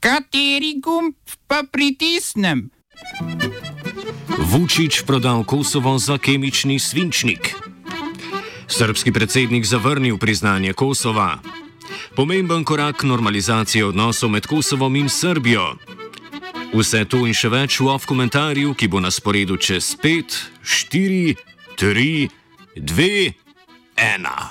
Kateri gumb pa pritisnem? Vučić prodal Kosovo za kemični svinčnik. Srpski predsednik zavrnil priznanje Kosova. Pomemben korak normalizacije odnosov med Kosovom in Srbijo. Vse to in še več v off komentarju, ki bo na sporedu čez 5, 4, 3, 2, 1.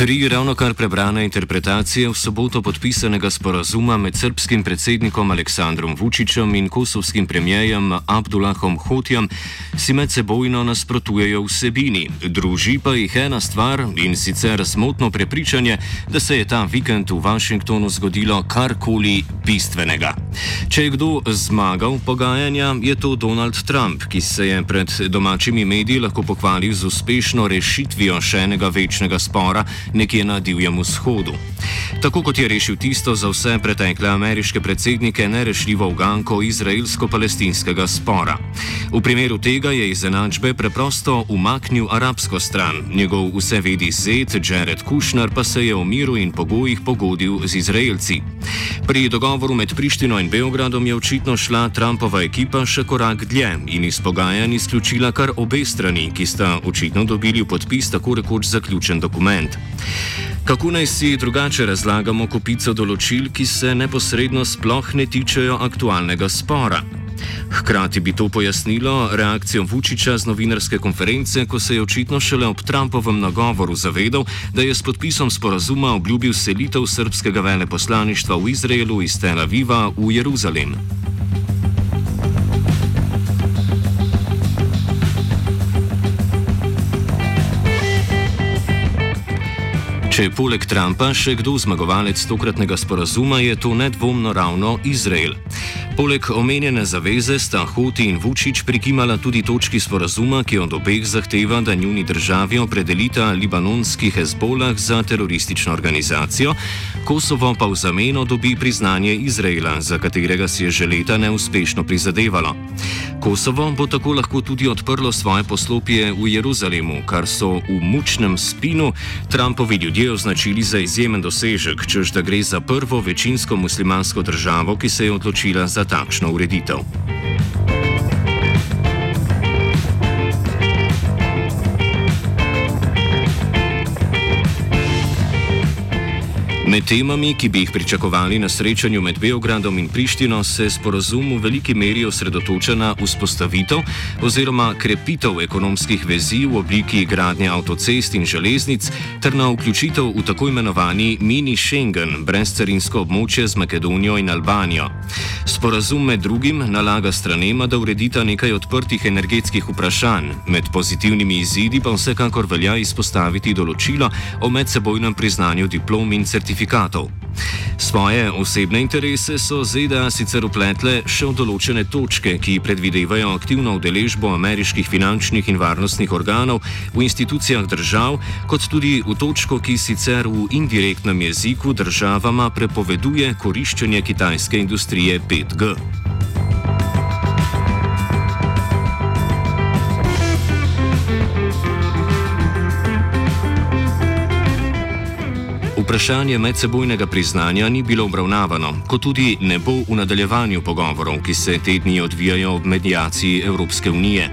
Tri ravno kar prebrane interpretacije v soboto podpisanega sporazuma med srpskim predsednikom Aleksandrom Vučićem in kosovskim premijejem Abdullahom Hotjem si med sebojno nasprotujejo vsebini. Druži pa jih ena stvar in sicer smotno prepričanje, da se je ta vikend v Washingtonu zgodilo karkoli bistvenega. Če je kdo zmagal pogajanja, je to Donald Trump, ki se je pred domačimi mediji lahko pohvalil z uspešno rešitvijo še enega večnega spora nekje na Divjem vzhodu. Tako kot je rešil tisto za vse pretekle ameriške predsednike nerešljivo uganko izraelsko-palestinskega spora. V primeru tega je iz enačbe preprosto umaknil arabsko stran, njegov vsevedi zet Jared Kushner pa se je v miru in pogojih pogodil z Izraelci. Pri dogovoru med Prištino in Beogradom je očitno šla Trumpova ekipa še korak dlje in iz pogajanj izključila kar obe strani, ki sta očitno dobili v podpis tako rekoč zaključen dokument. Kako naj si drugače razlagamo kopico določil, ki se neposredno sploh ne tičejo aktualnega spora? Hkrati bi to pojasnilo reakcijo Vučiča z novinarske konference, ko se je očitno šele ob Trumpovem nagovoru zavedal, da je s podpisom sporazuma obljubil selitev srpskega veleposlaništva v Izraelu iz Tel Aviva v Jeruzalem. Če je poleg Trumpa še kdo zmagovalec tokratnega sporazuma, je to nedvomno ravno Izrael. Poleg omenjene zaveze sta Hoti in Vučić prikimala tudi točki sporazuma, ki od obeh zahteva, da njuni državi opredelita libanonski Hezbolah za teroristično organizacijo, Kosovo pa v zameno dobi priznanje Izraela, za katerega si je že leta neuspešno prizadevalo. Kosovo bo tako lahko tudi odprlo svoje poslopje v Jeruzalemu, kar so v mučnem spinu Trumpovi ljudje označili za izjemen dosežek, čež da gre za prvo večinsko muslimansko državo, ki se je odločila za takšno ureditev. Med temami, ki bi jih pričakovali na srečanju med Beogradom in Prištino, se sporozum v veliki meri osredotoča na vzpostavitev oziroma krepitev ekonomskih vezi v obliki gradnje avtocest in železnic ter na vključitev v tako imenovani mini Schengen, brezcarinsko območje z Makedonijo in Albanijo. Sporazum med drugim nalaga stranema, da uredita nekaj odprtih energetskih vprašanj, med pozitivnimi izidi pa vsekakor velja izpostaviti določilo o medsebojnem priznanju diplom in certifikatov certifikatov. Svoje osebne interese so ZDA sicer upletle še v določene točke, ki predvidevajo aktivno udeležbo ameriških finančnih in varnostnih organov v institucijah držav, kot tudi v točko, ki sicer v indirektnem jeziku državama prepoveduje koriščenje kitajske industrije 5G. Vprašanje medsebojnega priznanja ni bilo obravnavano, kot tudi ne bo v nadaljevanju pogovorov, ki se te dni odvijajo ob medijaciji Evropske unije.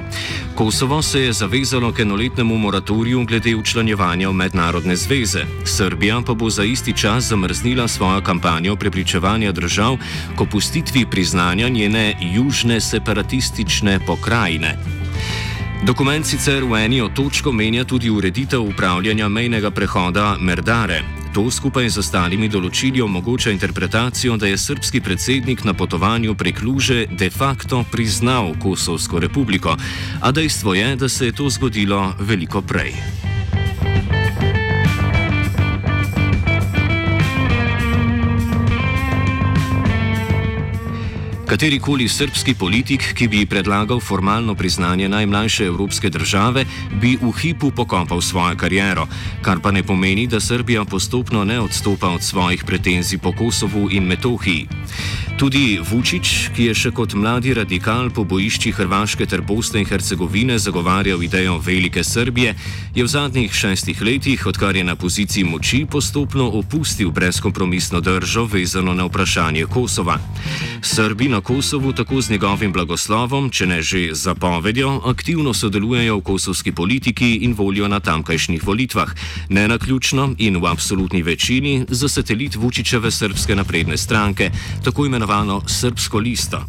Kosovo se je zavezalo k enoletnemu moratoriju glede učlanjevanja v mednarodne zveze, Srbija pa bo za isti čas zamrznila svojo kampanjo prepričevanja držav k opustitvi priznanja njene južne separatistične pokrajine. Dokument sicer v eni od točk omenja tudi ureditev upravljanja mejnega prehoda Merdare, To skupaj z ostalimi določili omogoča interpretacijo, da je srpski predsednik na potovanju prek Luže de facto priznal Kosovsko republiko, a dejstvo je, da se je to zgodilo veliko prej. Katerikoli srpski politik, ki bi predlagal formalno priznanje najmlajše evropske države, bi v hipu pokopal svojo kariero, kar pa ne pomeni, da Srbija postopno ne odstopa od svojih pretenzij po Kosovu in Metohiji. Tudi Vučić, ki je še kot mladi radikal po bojišči Hrvaške ter Bosne in Hercegovine zagovarjal idejo velike Srbije, je v zadnjih šestih letih, odkar je na poziciji moči, postopno opustil brezkompromisno držo vezano na vprašanje Kosova. Srbi na Kosovu tako z njegovim blagoslovom, če ne že zapovedjo, aktivno sodelujejo v kosovski politiki in volijo na tamkajšnjih volitvah, ne na ključno in v absolutni večini za satelit Vučičeve srpske napredne stranke, tako imenovano Srpsko listo.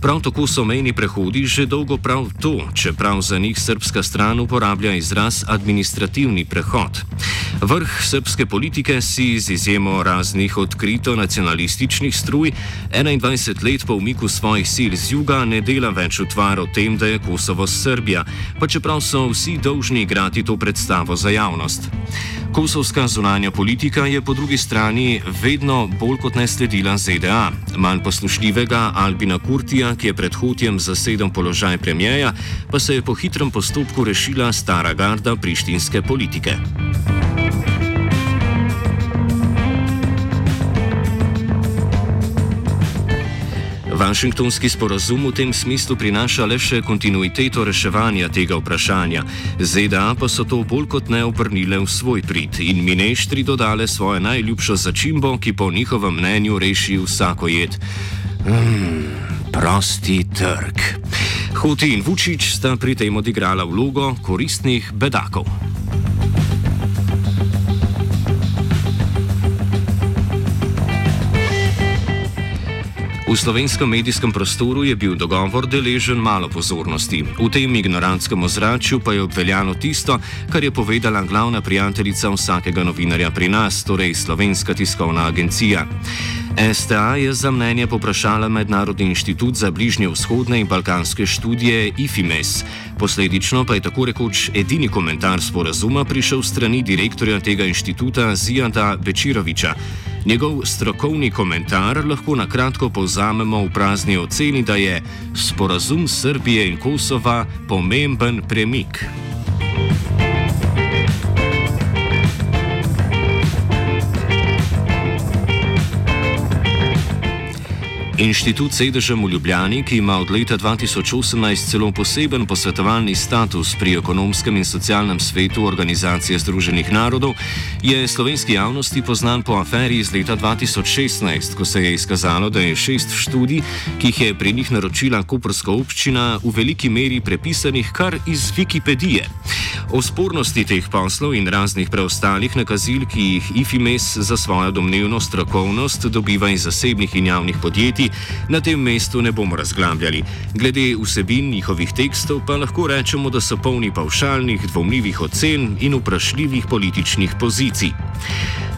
Prav tako so mejni prehodi že dolgo prav to, čeprav za njih srpska stran uporablja izraz administrativni prehod. Vrh srpske politike si z izjemo raznih odkrito nacionalističnih struj 21 let po umiku svojih sil z juga ne dela več utvar o tem, da je Kosovo Srbija, pa čeprav so vsi dolžni igrati to predstavo za javnost. Kosovska zunanja politika je po drugi strani vedno bolj kot ne sledila ZDA. Manj poslušljivega Albina Kurtija, ki je pred hotjem zasedel položaj premijeja, pa se je po hitrem postopku rešila stara garda prištinske politike. Vašingtonski sporazum v tem smislu prinaša le še kontinuiteto reševanja tega vprašanja. ZDA pa so to bolj kot ne obrnile v svoj prid in mineštri dodale svojo najljubšo začimbo, ki po njihovem mnenju reši vsako jed. Mm, prosti trg. Huti in Vučić sta pri tem odigrala vlogo koristnih bedakov. V slovenskem medijskem prostoru je bil dogovor deležen malo pozornosti. V tem ignorantskem ozračju pa je obveljalo tisto, kar je povedala glavna prijateljica vsakega novinarja pri nas, torej Slovenska tiskovna agencija. STA je za mnenje poprašala Mednarodni inštitut za bližnje vzhodne in balkanske študije IFIMES. Posledično pa je tako rekoč edini komentar sporazuma prišel strani direktorja tega inštituta Zijada Bečiroviča. Njegov strokovni komentar lahko na kratko povzamemo v prazni oceni, da je sporazum Srbije in Kosova pomemben premik. Inštitut sedežem v Ljubljani, ki ima od leta 2018 celo poseben posvetovalni status pri ekonomskem in socialnem svetu Organizacije Združenih narodov, je slovenski javnosti poznan po aferi iz leta 2016, ko se je izkazalo, da je šest študij, ki jih je pri njih naročila Koprska občina, v veliki meri prepisanih kar iz Wikipedije. O spornosti teh poslov in raznih preostalih nakazil, ki jih IFIMES za svojo domnevno strokovnost dobiva iz zasebnih in javnih podjetij, na tem mestu ne bomo razglabljali. Glede vsebin njihovih tekstov pa lahko rečemo, da so polni pavšalnih, dvomljivih ocen in vprašljivih političnih pozicij.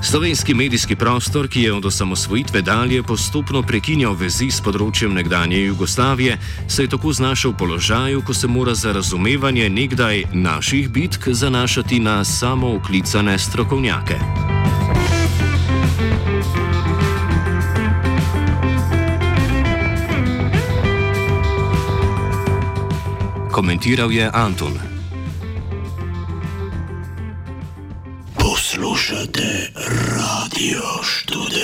Slovenski medijski prostor, ki je od osamosvojitve dalje postopno prekinjal vezi s področjem nekdanje Jugoslavije, se je tako znašel v položaju, ko se mora za razumevanje nekdaj naših bitk zanašati na samo oklicane strokovnjake. Komentiral je Anton. Poslušate radio študent.